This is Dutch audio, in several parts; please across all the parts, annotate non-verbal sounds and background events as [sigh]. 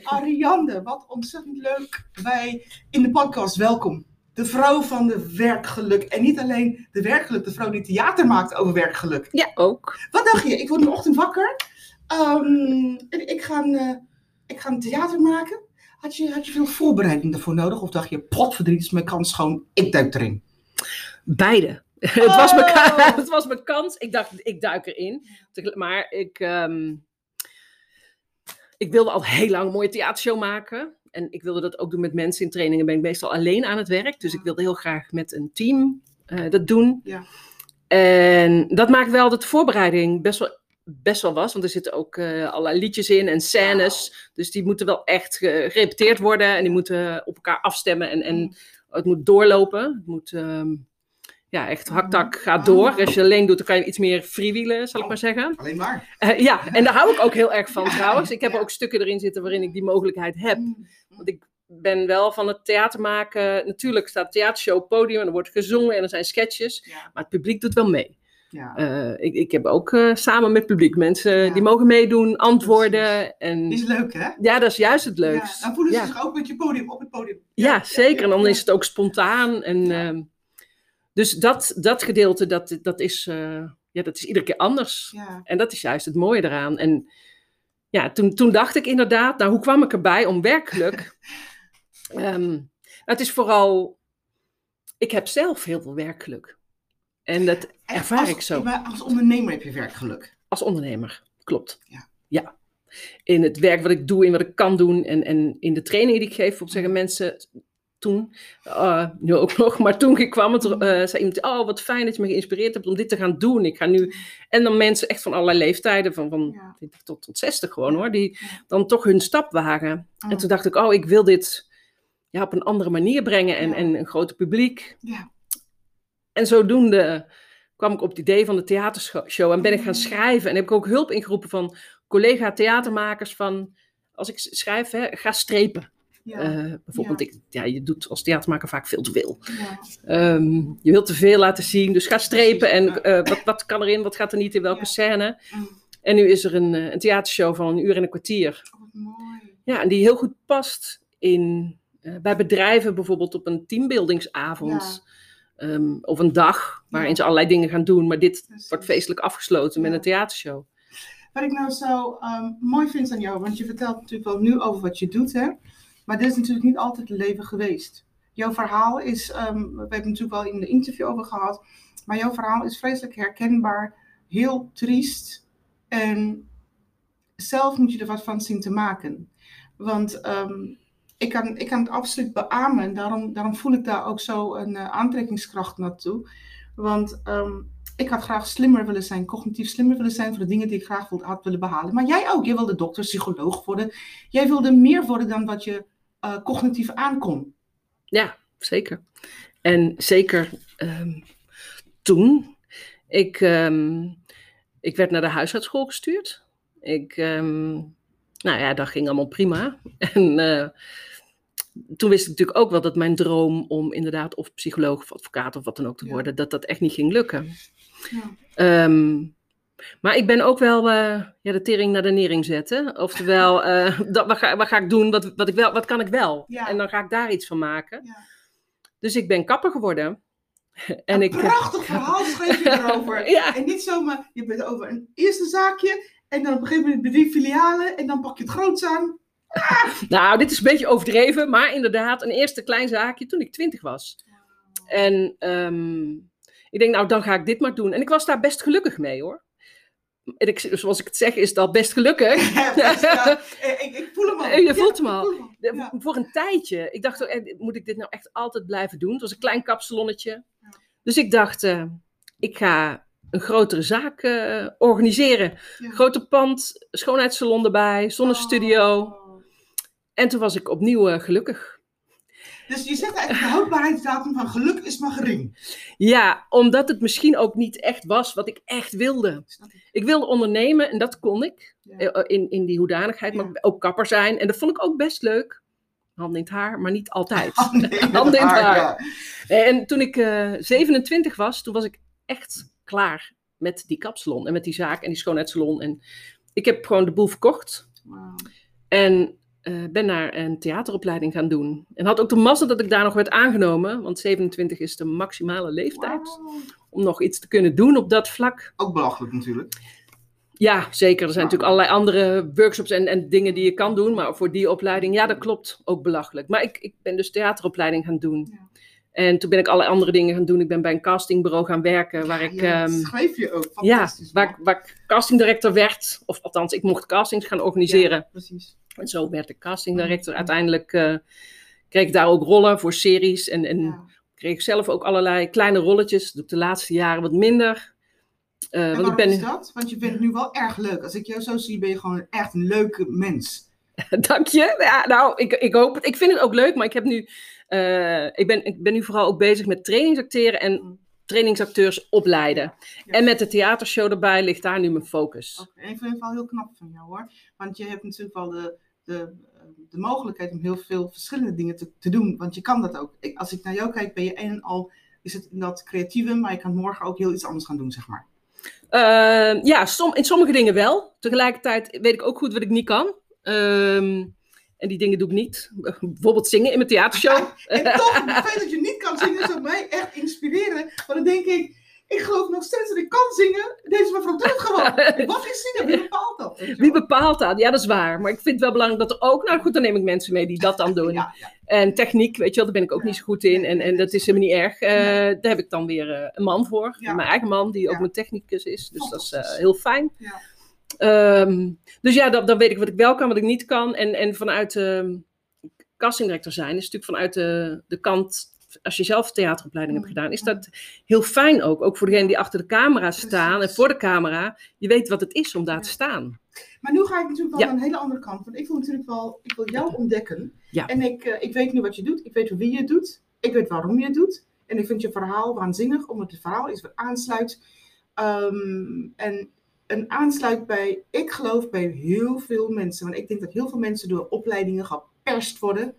Ariande, wat ontzettend leuk bij in de podcast. Welkom. De vrouw van de werkgeluk. En niet alleen de werkgeluk, de vrouw die theater maakt over werkgeluk. Ja, ook. Wat dacht je? Ik word in de ochtend wakker. Ehm, en ik ga, een, eh, ik ga een theater maken. Had je, had je veel voorbereiding daarvoor nodig? Of dacht je, potverdriet is mijn kans gewoon, ik duik erin? Beide. [laughs] het, was mijn, ka- [laughs] het was mijn kans. Ik dacht, ik duik erin. Maar ik, ehm, ik wilde al heel lang een mooie theatershow maken. En ik wilde dat ook doen met mensen in trainingen. Ben ik meestal alleen aan het werk. Dus ik wilde heel graag met een team eh, dat doen. Ja. En dat maakt wel dat de voorbereiding best wel, best wel was. Want er zitten ook eh, allerlei liedjes in en scènes. Dus die moeten wel echt gerepeteerd worden. En die moeten op elkaar afstemmen. En, en het moet doorlopen. Het moet... ehm, ja, echt haktak gaat door. Als je alleen doet, dan kan je iets meer freewheelen, zal ik maar zeggen. Alleen maar. Eh, ja, en daar hou ik ook heel erg van Ja, trouwens. Ik heb ja. ook stukken erin zitten waarin ik die mogelijkheid heb. Mm. Want ik ben wel van het theater maken. Natuurlijk staat theatershow op podium en er wordt gezongen en er zijn sketches. Ja. Maar het publiek doet wel mee. ja. Eh, ik, ik heb ook eh, samen met publiek mensen Ja. die mogen meedoen, antwoorden. En Is leuk, hè? ja, dat is juist het Ja, leukst. dan voelen ze Ja. zich ook met je podium, op het podium. Ja, zeker. En dan ja. is het ook spontaan. En, Ja. ehm, dus dat, dat gedeelte, dat, dat, is, eh, ja, dat is iedere keer anders. Ja. En dat is juist het mooie eraan. En ja, toen, toen dacht ik inderdaad, nou, hoe kwam ik erbij om werkgeluk? [laughs] Ehm, het is vooral, ik heb zelf heel veel werkgeluk. En dat ervaar als, ik zo. Maar als ondernemer heb je werkgeluk. Als ondernemer, klopt. Ja. ja. In het werk wat ik doe, in wat ik kan doen en, en in de trainingen die ik geef, zeggen mensen toen, eh, nu ook [laughs] nog, maar toen kwam, het, eh, zei iemand, oh wat fijn dat je me geïnspireerd hebt om dit te gaan doen. Ik ga nu, en dan mensen echt van allerlei leeftijden, van, van Ja. 20 tot, tot 60 gewoon hoor, die dan toch hun stap wagen. En toen dacht ik, oh ik wil dit ja, op een andere manier brengen en, Ja. en een groter publiek. Ja. En zodoende kwam ik op het idee van de theatershow en ben ik gaan schrijven. En heb ik ook hulp ingeroepen van collega-theatermakers van, als ik schrijf, hè, ga strepen. Ja. Eh, bijvoorbeeld, Ik, ja, je doet als theatermaker vaak veel te veel. ja. Ehm, je wilt te veel laten zien, dus ga strepen. En eh, wat, wat kan erin, wat gaat er niet in welke scène. Mm. En nu is er een, eh, een theatershow van een uur en een kwartier. Oh, mooi. Ja, en die heel goed past in, bij bedrijven bijvoorbeeld op een teambuildingsavond. ehm, of een dag waarin ze allerlei dingen gaan doen. Maar dit Precies. wordt feestelijk afgesloten met een theatershow. Wat ik nou zo ehm, mooi vind aan jou, want je vertelt natuurlijk wel nu over wat je doet, hè? Maar dit is natuurlijk niet altijd het leven geweest. Jouw verhaal is, ehm, we hebben het natuurlijk wel in de interview over gehad, maar jouw verhaal is vreselijk herkenbaar, heel triest. En zelf moet je er wat van zien te maken. Want ehm, ik, kan, ik kan het absoluut beamen en daarom, daarom voel ik daar ook zo een eh, aantrekkingskracht naartoe. Want ehm, ik had graag slimmer willen zijn, cognitief slimmer willen zijn voor de dingen die ik graag had willen behalen. Maar jij ook, jij wilde dokter, psycholoog worden. Jij wilde meer worden dan wat je eh, cognitief aankon. Ja, zeker. En zeker ehm, toen. Ik, ehm, ik werd naar de huisartsschool gestuurd. Ik, ehm, nou ja, dat ging allemaal prima. [laughs] En eh, toen wist ik natuurlijk ook wel dat mijn droom om inderdaad of psycholoog of advocaat of wat dan ook te Ja. worden, dat dat echt niet ging lukken. Ja. Maar ik ben ook wel eh, ja, de tering naar de nering zetten. Oftewel, [laughs] eh, dat, wat, ga, wat ga ik doen? Wat, wat, ik wel, wat kan ik wel? Ja. En dan ga ik daar iets van maken. Ja. Dus ik ben kapper geworden. [laughs] En een ik, prachtig verhaal schreef je erover. [laughs] Ja. En niet zomaar, je bent over een eerste zaakje en dan op een gegeven moment drie filialen en dan pak je het groots aan. nou, dit is een beetje overdreven, maar inderdaad, een eerste klein zaakje toen ik twintig was. En ehm, ik denk, nou, dan ga ik dit maar doen. En ik was daar best gelukkig mee hoor. En ik, zoals ik het zeg, is dat best gelukkig. [laughs] Ja, best, ja. [laughs] Ik, ik voel hem al. Je voelt hem al. voel hem. Voor een tijdje. Ik dacht, eh, moet ik dit nou echt altijd blijven doen? Het was een klein kapsalonnetje. Dus ik dacht, eh, ik ga een grotere zaak eh, organiseren. Ja. Groter pand, schoonheidssalon erbij, zonnestudio. Oh. En toen was ik opnieuw eh, gelukkig. Dus je zegt eigenlijk de houdbaarheidsdatum van geluk is maar gering. Ja, omdat het misschien ook niet echt was wat ik echt wilde. Ik wilde ondernemen en dat kon ik. Ja. eh, In, in die hoedanigheid, maar Ja. ook kapper zijn. En dat vond ik ook best leuk. Hand in het haar, maar niet altijd. [laughs] Hand in het haar, haar. ja. En toen ik eh 27 was, toen was ik echt klaar met die kapsalon en met die zaak en die schoonheidssalon. En ik heb gewoon de boel verkocht. En eh, ben naar een theateropleiding gaan doen. En had ook de mazzel dat ik daar nog werd aangenomen, want 27 is de maximale leeftijd om nog iets te kunnen doen op dat vlak. Ook belachelijk natuurlijk. Ja, zeker. Er zijn Ja. natuurlijk allerlei andere workshops en, en dingen die je kan doen, maar voor die opleiding, ja, dat klopt, ook belachelijk. Maar ik, ik ben dus theateropleiding gaan doen. Ja. En toen ben ik allerlei andere dingen gaan doen. Ik ben bij een castingbureau gaan werken, waar ik... Ja, ehm, schreef je ook. ja, waar, ik- waar ik castingdirector werd. Of althans, ik mocht castings gaan organiseren. Ja, precies. En zo werd ik castingdirector. Uiteindelijk eh, kreeg ik daar ook rollen voor series. En, en kreeg ik zelf ook allerlei kleine rolletjes. Dat doe ik de laatste jaren wat minder. En want ik ben... is dat? Want je bent nu wel erg leuk. Als ik jou zo zie, ben je gewoon echt een leuke mens. [laughs] Dank je. Ja, nou, ik, ik hoop het. Ik vind het ook leuk, maar ik heb nu... eh, ik, ben, ik ben nu vooral ook bezig met trainingsacteren en trainingsacteurs opleiden. Ja. En met de theatershow erbij ligt daar nu mijn focus. Oké, en ik vind het wel heel knap van jou hoor. Want je hebt natuurlijk wel de, de, de mogelijkheid om heel veel verschillende dingen te, te doen. Want je kan dat ook. Ik, als ik naar jou kijk, ben je een en al, is het dat creatieve, maar je kan morgen ook heel iets anders gaan doen, zeg maar. Eh, ja, som, in sommige dingen wel. Tegelijkertijd weet ik ook goed wat ik niet kan. Ehm, en die dingen doe ik niet. Bijvoorbeeld zingen in mijn theatershow. En toch, het feit dat je niet kan zingen, zou mij echt inspireren. Want dan denk ik, ik geloof nog steeds dat ik kan zingen. Deze mevrouw doet het gewoon. Wat is zingen? Wie bepaalt dat? Wie bepaalt dat? Ja, dat is waar. Maar ik vind het wel belangrijk dat er ook... Nou goed, dan neem ik mensen mee die dat dan doen. Ja, ja. En techniek, weet je wel, daar ben ik ook Ja. niet zo goed in. En, en dat is helemaal niet erg. Eh. Daar heb ik dan weer eh, een man voor. Mijn eigen man, die ook mijn technicus is. Dus dat is eh, heel fijn. Ja. Ehm, dus ja, dan, dan weet ik wat ik wel kan, wat ik niet kan. En, en vanuit ehm castingdirector zijn, is natuurlijk vanuit de, de kant, als je zelf theateropleiding hebt gedaan, is dat heel fijn ook. Ook voor degenen die achter de camera staan en voor de camera. Je weet wat het is om daar te staan. Maar nu ga ik natuurlijk wel Ja. naar een hele andere kant. Want ik wil natuurlijk wel, ik wil jou ontdekken. Ja. En ik, eh, ik weet nu wat je doet. Ik weet wie je doet. Ik weet waarom je het doet. En ik vind je verhaal waanzinnig, omdat het verhaal is wat aansluit. Ehm, en een aansluit bij, ik geloof bij heel veel mensen. Want ik denk dat heel veel mensen door opleidingen geperst worden.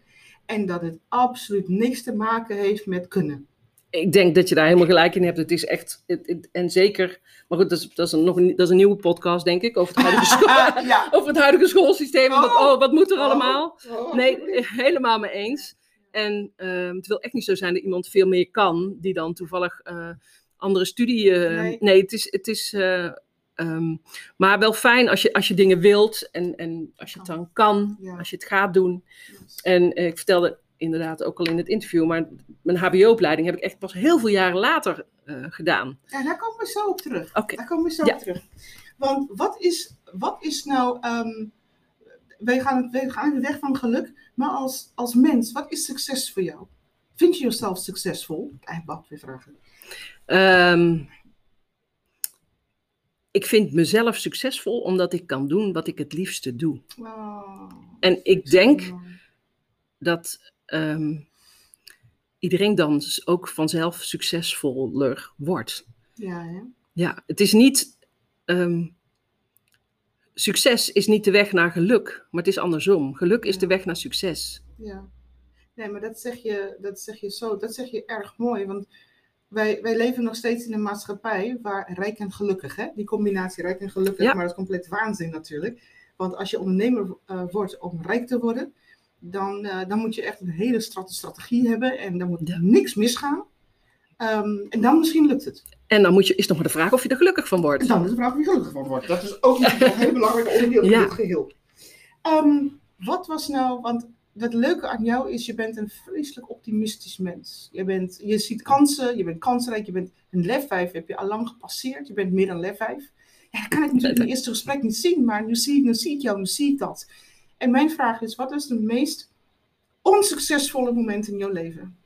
En dat het absoluut niks te maken heeft met kunnen. Ik denk dat je daar helemaal gelijk in hebt. Het is echt, het, het- en zeker, maar goed, dat is, dat, is een, nog een, dat is een nieuwe podcast, denk ik, over het huidige, [laughs] school, ja. over het huidige schoolsysteem. wat- Oh. oh, wat moet er Oh. allemaal? Oh. Nee, [laughs] helemaal mee eens. En ehm, het wil echt niet zo zijn dat iemand veel meer kan, die dan toevallig eh, andere studie. eh, Nee. nee. het is. Het is eh, ehm, maar wel fijn als je, als je dingen wilt en, en als je het dan kan, Ja. als je het gaat doen. Yes. En eh, ik vertelde inderdaad ook al in het interview, maar mijn HBO-opleiding heb ik echt pas heel veel jaren later eh, gedaan. Ja, daar komen we zo op terug. Oké. Daar komen we zo Ja. op terug. Want wat is, wat is nou. ehm, wij, gaan, wij gaan de weg van geluk, maar als, als mens, wat is succes voor jou? Vind je jezelf succesvol? Eigenlijk wat weer vragen. Ehm, ik vind mezelf succesvol omdat ik kan doen wat ik het liefste doe. Wow. En ik denk dat ehm, iedereen dan ook vanzelf succesvoller wordt. Ja, hè? Ja, het is niet. ehm, succes is niet de weg naar geluk, maar het is andersom. Geluk is de weg naar succes. Ja. Nee, maar dat zeg je, dat zeg je zo, dat zeg je erg mooi. Want wij, wij leven nog steeds in een maatschappij waar rijk en gelukkig, hè? Die combinatie rijk en gelukkig, Ja. maar dat is compleet waanzin natuurlijk. Want als je ondernemer eh, wordt om rijk te worden, dan, eh, dan moet je echt een hele strate strategie hebben en dan moet niks misgaan. Ehm, en dan misschien lukt het. En dan moet je, is nog maar de vraag of je er gelukkig van En wordt. dan is de vraag wie gelukkig van wordt. Dat is ook een [laughs] heel belangrijk onderdeel Ja. in dit geheel. Ehm, wat was nou, want het leuke aan jou is, je bent een vreselijk optimistisch mens. Je, bent, je ziet kansen, je bent kansrijk, je bent een lef 5, heb je al lang gepasseerd. Je bent meer dan lef 5. Ja, dat kan ik natuurlijk in het eerste gesprek niet zien, maar nu zie, ik, zie ik jou, nu zie ik dat. En mijn vraag is, wat is de meest onsuccesvolle moment in jouw leven?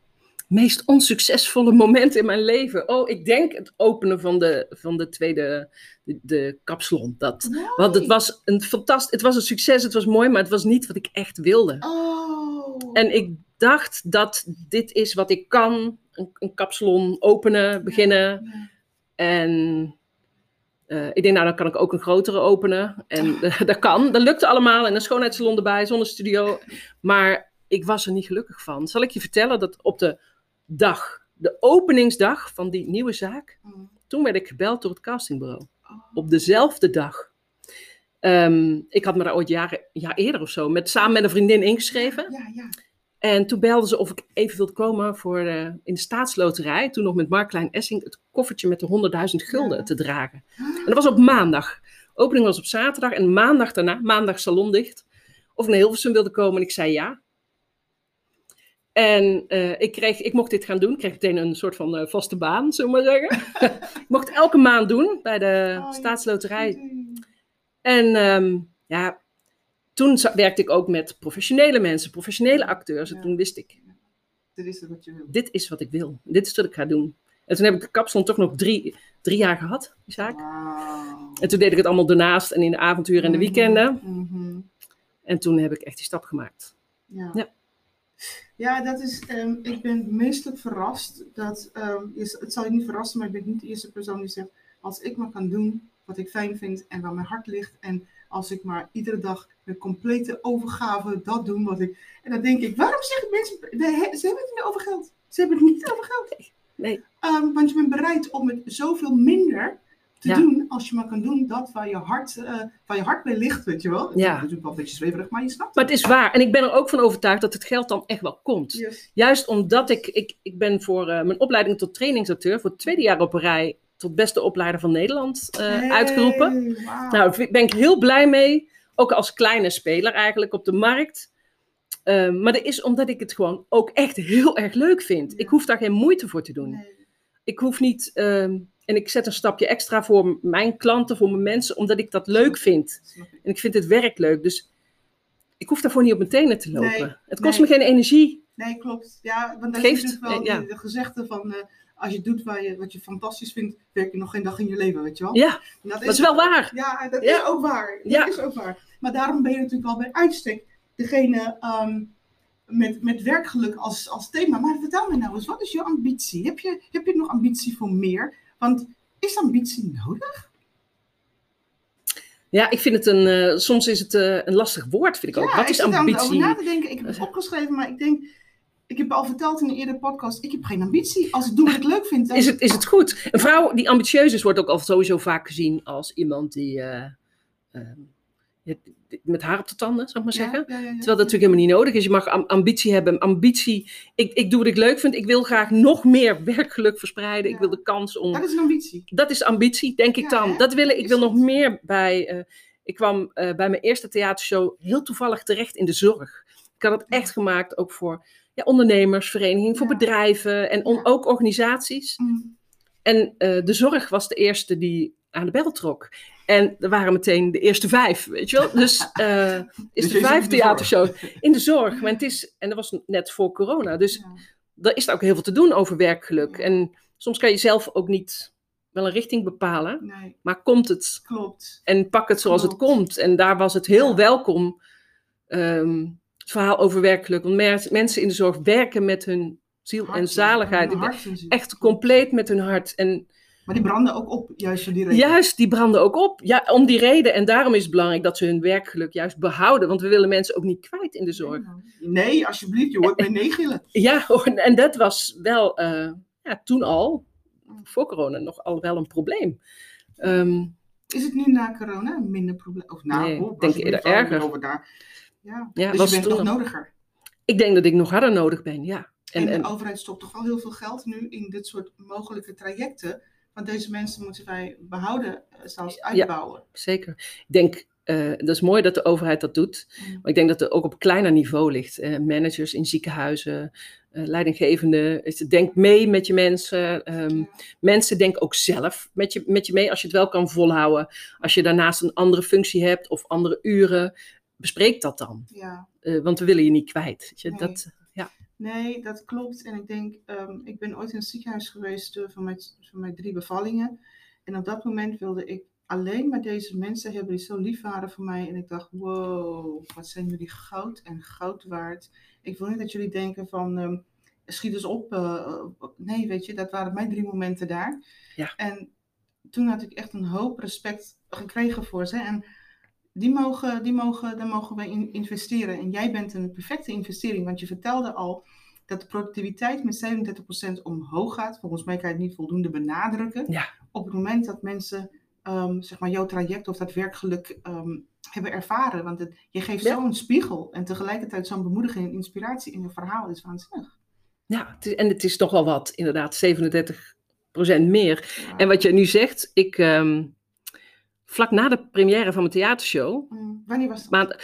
Meest onsuccesvolle [laughs] moment in mijn leven. Oh, ik denk het openen van de, van de tweede de, de kapsalon. Dat, want het was een fantastisch, het was een succes, het was mooi, maar het was niet wat ik echt wilde. Oh. En ik dacht dat dit is wat ik kan. Een, een kapsalon openen, beginnen. En eh, ik denk, nou, dan kan ik ook een grotere openen. En eh, [laughs] dat kan. Dat lukte allemaal. En een schoonheidssalon erbij, zonnestudio. Maar ik was er niet gelukkig van. Zal ik je vertellen dat op de dag, de openingsdag van die nieuwe zaak, Mm. toen werd ik gebeld door het castingbureau. Oh. Op dezelfde dag. Ehm, ik had me daar ooit jaren, een jaar eerder of zo met, samen met een vriendin ingeschreven. Ja, ja. En toen belden ze of ik even wilde komen voor eh, in de staatsloterij, toen nog met Mark Klein Essing, het koffertje met de 100.000 gulden Ja. te dragen. En dat was op maandag. Opening was op zaterdag en maandag daarna, maandag salon dicht, of ik naar Hilversum wilde komen en ik zei ja. En eh, ik, kreeg, ik mocht dit gaan doen. Ik kreeg meteen een soort van eh, vaste baan, zullen we maar zeggen. [laughs] ik mocht elke maand doen bij de Oh, staatsloterij. En ehm, ja, toen werkte ik ook met professionele mensen, professionele acteurs. En toen wist ik, Dit is het wat je wil. dit is wat ik wil. Dit is wat ik ga doen. En toen heb ik de kapsalon toch nog drie, drie jaar gehad, die zaak. En toen deed ik het allemaal daarnaast en in de avonturen en de weekenden. Mhm. En toen heb ik echt die stap gemaakt. Ja. Ja. Dat is, ehm, ik ben meestelijk verrast dat, ehm, je- het zal je niet verrassen, maar ik ben niet de eerste persoon die zegt, als ik maar kan doen wat ik fijn vind en waar mijn hart ligt en als ik maar iedere dag met complete overgave dat doen wat ik, en dan denk ik, waarom zeggen mensen, ze hebben het niet over geld. Ze hebben het niet over geld. Nee. Ehm, want je bent bereid om het zoveel minder te Ja. doen als je maar kan doen dat waar je hart, waar je hart bij ligt, weet je wel. Het is Ja. natuurlijk wel een beetje zweverig, maar je snapt Maar het is waar. En ik ben er ook van overtuigd dat het geld dan echt wel komt. Yes. Juist omdat ik, ik, ik ben voor eh, mijn opleiding tot trainingsacteur, voor het tweede jaar op een rij, tot beste opleider van Nederland eh, Hey, uitgeroepen. Nou, daar ben ik heel blij mee. Ook als kleine speler eigenlijk op de markt. Ehm, maar dat is omdat ik het gewoon ook echt heel erg leuk vind. Ja. Ik hoef daar geen moeite voor te doen. Nee. Ik hoef niet. ehm, en ik zet een stapje extra voor mijn klanten, voor mijn mensen, omdat ik dat leuk vind. En ik vind het werk leuk. Dus ik hoef daarvoor niet op mijn tenen te lopen. Nee, het kost nee. me geen energie. Nee, klopt. Ja, want dat Geeft, is natuurlijk wel eh, ja. de, de gezegde van eh, als je doet waar je, wat je fantastisch vindt, werk je nog geen dag in je leven, weet je wel? Ja, En dat dat is wel waar. Ja, dat Ja. is ook waar. Dat Ja. is ook waar. Maar daarom ben je natuurlijk wel bij uitstek degene ehm, met, met werkgeluk als, als thema. Maar vertel me nou eens, wat is je ambitie? Heb je, heb je nog ambitie voor meer? Want is ambitie nodig? Ja, ik vind het een. eh, soms is het eh, een lastig woord, vind ik ook. Wat ik is zit aan- over ambitie? na te denken. Ik heb het opgeschreven, maar ik denk... Ik heb al verteld in een eerdere podcast, ik heb geen ambitie. Als ik doe wat ik leuk vind, dan... Is het, is het goed? Een vrouw die ambitieus is, wordt ook al sowieso vaak gezien als iemand die. eh, eh, met haar op de tanden, zou ik maar zeggen. ja, ja, ja. Terwijl dat natuurlijk helemaal niet nodig is. Je mag am- ambitie hebben. Ambitie, ik, ik doe wat ik leuk vind. Ik wil graag nog meer werkgeluk verspreiden. Ik wil de kans om... Dat is een ambitie. Dat is ambitie, denk ik dan. Dat wil ik. Ik wil nog meer bij... eh, ik kwam eh, bij mijn eerste theatershow heel toevallig terecht in de zorg. Ik had het echt gemaakt ook voor ja, ondernemers, verenigingen, voor bedrijven en on- ook organisaties. Mm. En eh, de zorg was de eerste die aan de bel trok. En er waren meteen de eerste vijf, weet je wel. Dus [laughs] eh, is Dus de vijf theatershow in de zorg. Maar het is, en dat was net voor corona. Dus Ja. er is ook heel veel te doen over werkgeluk. En soms kan je zelf ook niet wel een richting bepalen. Nee, Maar komt het klopt. en pak het zoals het komt. En daar was het heel Ja. welkom. ehm, het verhaal over werkgeluk. Want mensen in de zorg werken met hun ziel en zaligheid. en. Echt compleet met hun hart. En Maar die branden ook op, juist voor die reden. Juist, die branden ook op. Ja, om die reden. En daarom is het belangrijk dat ze hun werkgeluk juist behouden. Want we willen mensen ook niet kwijt in de zorg. Nee, alsjeblieft, je hoort mij nee gillen. [laughs] Ja, en dat was wel eh, ja, toen al, voor corona, nog al wel een probleem. Ehm, Is het nu na corona een minder probleem? Of nou, Nee, oh, ik denk eerder erger. Over daar. Ja, Ja, dus was je bent nog nog- nodiger. ik denk dat ik nog harder nodig ben, ja. En, En, de en, overheid stopt toch wel heel veel geld nu in dit soort mogelijke trajecten. Want deze mensen moeten wij behouden, eh, zelfs uitbouwen. zeker. Ik denk, eh, dat is mooi dat de overheid dat doet. Mm. Maar ik denk dat het ook op kleiner niveau ligt. Managers in ziekenhuizen, eh leidinggevende. Denk mee met je mensen. ehm, Ja. mensen denken ook zelf met je, met je mee als je het wel kan volhouden. Als je daarnaast een andere functie hebt of andere uren, bespreek dat dan. Ja. Want we willen je niet kwijt. Weet je? Nee. Dat, ja. Nee, dat klopt. En ik denk, ehm, ik ben ooit in het ziekenhuis geweest eh, van, mijn, van mijn drie bevallingen. En op dat moment wilde ik alleen maar deze mensen hebben die zo lief waren voor mij. En ik dacht, wow, wat zijn jullie goud en goud waard. Ik wil niet dat jullie denken van, ehm, schiet eens op. eh, nee, weet je, dat waren mijn drie momenten daar. Ja. En toen had ik echt een hoop respect gekregen voor ze. En die mogen, die mogen, daar mogen wij in investeren. En jij bent een perfecte investering, want je vertelde al dat de productiviteit met 37% omhoog gaat. Volgens mij kan je het niet voldoende benadrukken. Ja. Op het moment dat mensen ehm, zeg maar jouw traject of dat werkgeluk ehm, hebben ervaren. Want het, je geeft Ja. zo'n spiegel en tegelijkertijd zo'n bemoediging en inspiratie in je verhaal. is waanzinnig. Ja, het is- en het is toch wel wat, inderdaad, 37% meer. Ja. En wat je nu zegt, ik, ehm, vlak na de première van mijn theatershow, Mm, wanneer was het? maand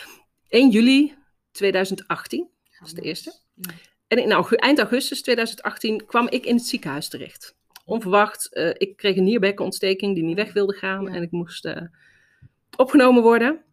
1 juli 2018, dat is de eerste. Ja. en in eind augustus 2018 kwam ik in het ziekenhuis terecht. Onverwacht, eh, ik kreeg een nierbekkenontsteking die niet weg wilde gaan Ja. en ik moest eh, opgenomen worden.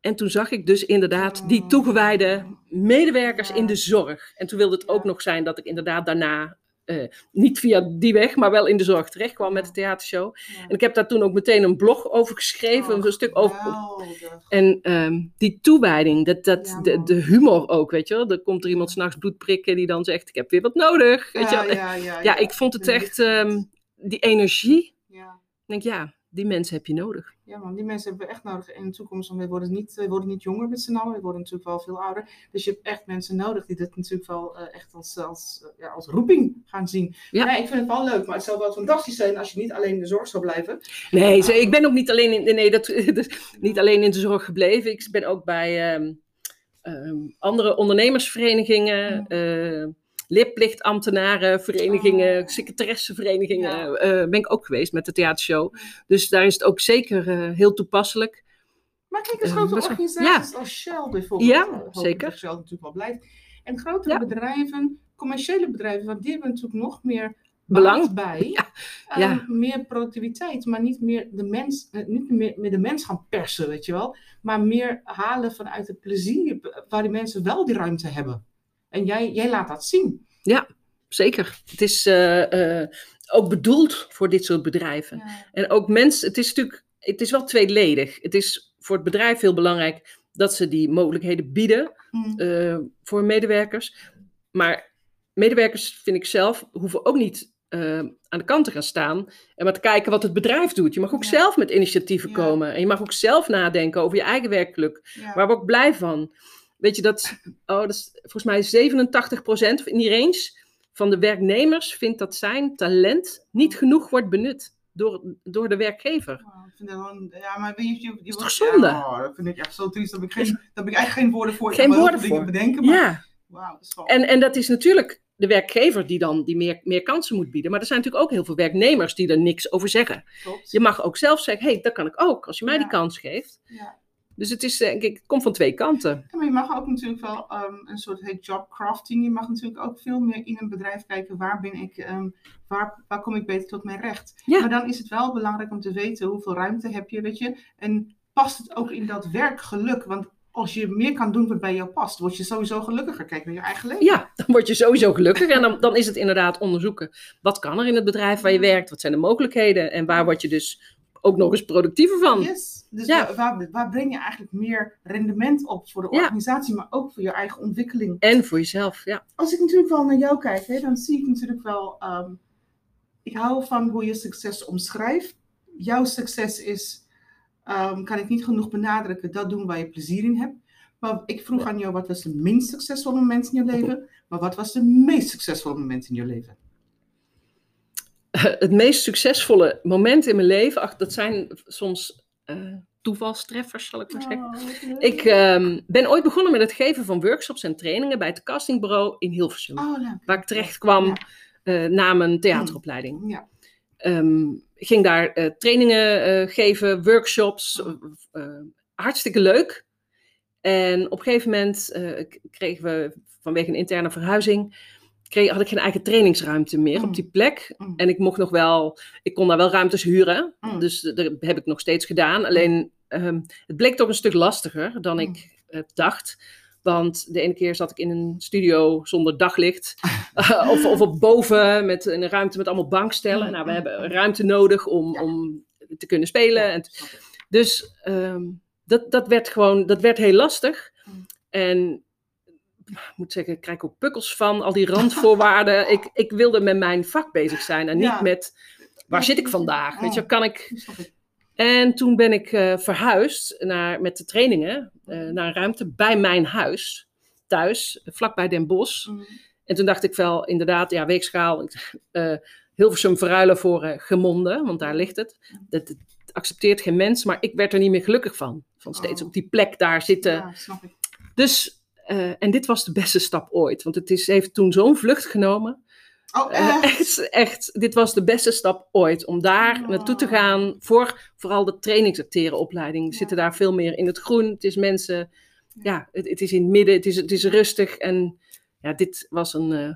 En toen zag ik dus inderdaad die Oh. toegewijde medewerkers Ja. in de zorg. En toen wilde het ook nog zijn dat ik inderdaad daarna, eh, niet via die weg, maar wel in de zorg terecht kwam met de theatershow. Ja. En ik heb daar toen ook meteen een blog over geschreven, Oh, een stuk over. geweldig. En ehm, die toewijding, dat, dat, Ja, de, de humor ook, weet je wel. Er komt er iemand s'nachts bloed prikken die dan zegt, ik heb weer wat nodig. Weet je ja, ja, ik vond het echt, ehm, die energie. Ja. Ik denk, ja, die mensen heb je nodig. Ja, man, die mensen hebben we echt nodig in de toekomst. Want we worden niet, we worden niet jonger met z'n allen, we worden natuurlijk wel veel ouder. Dus je hebt echt mensen nodig die dit natuurlijk wel eh, echt als, als, eh, ja, als roeping gaan zien. Ja. Ik vind het wel leuk, maar het zou wel fantastisch zijn als je niet alleen in de zorg zou blijven. Nee, ze, ik ben ook niet alleen in, nee, dat, [laughs] dus niet alleen in de zorg gebleven. Ik ben ook bij ehm, ehm, andere ondernemersverenigingen, eh leerplichtambtenarenverenigingen, Oh. secretaressenverenigingen. Ja. eh, ben ik ook geweest met de theatershow. Dus daar is het ook zeker eh, heel toepasselijk. Maar kijk eens, Eh, grote organisaties als Shell bijvoorbeeld. Ja, eh, zeker. Shell natuurlijk wel blijft. En grotere bedrijven, commerciële bedrijven, want die hebben natuurlijk nog meer Belang. bij. [laughs] Ja. Meer productiviteit, maar niet meer de mens, eh, niet meer, meer de mens gaan persen, weet je wel. Maar meer halen vanuit het plezier, waar die mensen wel die ruimte hebben. En jij, jij laat dat zien. Zeker. Het is eh, eh, ook bedoeld voor dit soort bedrijven. En ook mensen, het is natuurlijk, het is wel tweeledig. Het is voor het bedrijf heel belangrijk dat ze die mogelijkheden bieden Mm. eh, voor medewerkers. Maar medewerkers, vind ik zelf, hoeven ook niet eh, aan de kant te gaan staan en maar te kijken wat het bedrijf doet. Je mag ook Ja. zelf met initiatieven Ja. komen en je mag ook zelf nadenken over je eigen werkgeluk. Ja. Waar we ook blij van. Weet je, dat, oh, dat is volgens mij 87% in die range van de werknemers vindt dat zijn talent niet genoeg wordt benut door, door de werkgever. Oh, ik vind dat gewoon, ja, maar weet je, je, je is toch zonde? Ja, oh, dat vind ik echt zo triest. Daar heb ik, geen, daar heb ik eigenlijk geen woorden voor. Geen woorden dingen bedenken, maar Ja, dat is wel... en, en dat is natuurlijk de werkgever die dan die meer, meer kansen moet bieden. Maar er zijn natuurlijk ook heel veel werknemers die er niks over zeggen. klopt. Je mag ook zelf zeggen, hé, hey, dat kan ik ook, als je mij Ja. die kans geeft. Ja. Dus het is, denk ik, het komt van twee kanten. Ja, maar je mag ook natuurlijk wel ehm, een soort heet jobcrafting. Je mag natuurlijk ook veel meer in een bedrijf kijken waar ben ik, ehm, waar, waar kom ik beter tot mijn recht. Ja. Maar dan is het wel belangrijk om te weten hoeveel ruimte heb je, weet je. En past het ook in dat werkgeluk? Want als je meer kan doen wat bij jou past, word je sowieso gelukkiger. Kijk naar je eigen leven. Ja, dan word je sowieso gelukkig. En dan, dan is het inderdaad onderzoeken. Wat kan er in het bedrijf waar je werkt? Wat zijn de mogelijkheden? En waar word je dus ook nog eens productiever van? Yes. Dus Ja. waar, breng je eigenlijk meer rendement op voor de Ja. organisatie, maar ook voor je eigen ontwikkeling? En voor jezelf, ja. als ik natuurlijk wel naar jou kijk, hè, dan zie ik natuurlijk wel. ehm, ik hou van hoe je succes omschrijft. Jouw succes is, ehm, kan ik niet genoeg benadrukken, dat doen waar je plezier in hebt. Maar ik vroeg aan jou, wat was de minst succesvolle moment in je leven? Maar wat was de meest succesvolle moment in je leven? Het meest succesvolle moment in mijn leven, ach, dat zijn soms eh, toevalstreffers, zal ik maar zeggen. Ik ehm, ben ooit begonnen met het geven van workshops en trainingen bij het castingbureau in Hilversum. Oh. Waar ik terecht kwam Ja. eh, na mijn theateropleiding. Ja. Ehm, ik ging daar eh, trainingen eh, geven, workshops. Oh. eh, eh, hartstikke leuk. En op een gegeven moment eh, kregen we vanwege een interne verhuizing. Kreeg, had ik geen eigen trainingsruimte meer Mm. op die plek. Mm. En ik mocht nog wel, ik kon daar wel ruimtes huren. Mm. Dus dat heb ik nog steeds gedaan. Alleen ehm, het bleek toch een stuk lastiger dan Mm. ik eh, dacht. Want de ene keer zat ik in een studio zonder daglicht. [laughs] Eh, of, of op boven met een ruimte met allemaal bankstellen. Mm, Nou, we mm, hebben mm. ruimte nodig om, Ja. om te kunnen spelen. Ja, En dus ehm, dat, dat werd gewoon, dat werd heel lastig. Mm. En moet zeggen, ik krijg ook pukkels van, al die randvoorwaarden. [laughs] ik, ik wilde met mijn vak bezig zijn en niet met waar zit ik vandaag? Weet je, kan ik. En toen ben ik eh, verhuisd naar, met de trainingen eh, naar een ruimte bij mijn huis, thuis, vlakbij Den Bosch. Mm. En toen dacht ik wel, inderdaad, ja, weegschaal, eh Hilversum verruilen voor eh Gemonden, want daar ligt het. Dat, dat, accepteert geen mens, maar ik werd er niet meer gelukkig van. Van steeds Oh. op die plek daar zitten. Ja, snap ik. Dus, eh, en dit was de beste stap ooit. Want het is, heeft toen zo'n vlucht genomen. Oh, Eh, echt? echt, echt, dit was de beste stap ooit. Om daar Oh. naartoe te gaan voor vooral de trainingsacterenopleiding. Ja. zitten daar veel meer in het groen. Het is mensen, ja, het, het is in het midden, het is, het is rustig. En ja, dit was een, eh,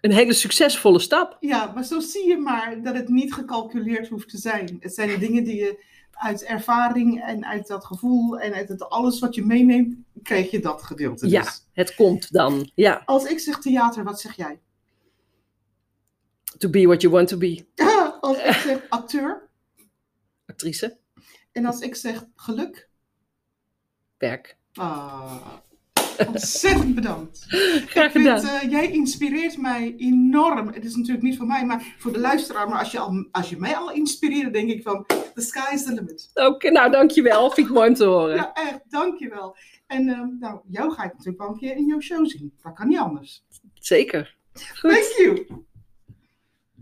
een hele succesvolle stap. Ja, maar zo zie je maar dat het niet gecalculeerd hoeft te zijn. Het zijn de dingen die je uit ervaring en uit dat gevoel en uit het alles wat je meeneemt, krijg je dat gedeelte. Ja. Dus. Het komt dan, ja. Als ik zeg theater, wat zeg jij? To be what you want to be. [laughs] Als ik zeg acteur Actrice, en als ik zeg geluk, werk. ah, ontzettend bedankt. Graag Ik vind, gedaan. eh, jij inspireert mij enorm. Het is natuurlijk niet voor mij, maar voor de luisteraar. Maar als je, al, als je mij al inspireert, denk ik van, the sky is the limit. Oké, nou dankjewel. Vind ik mooi om te horen. Ja, echt, dankjewel. En ehm, nou, jou ga ik natuurlijk wel een keer in jouw show zien. Dat kan niet anders. Zeker. Goed. Thank you.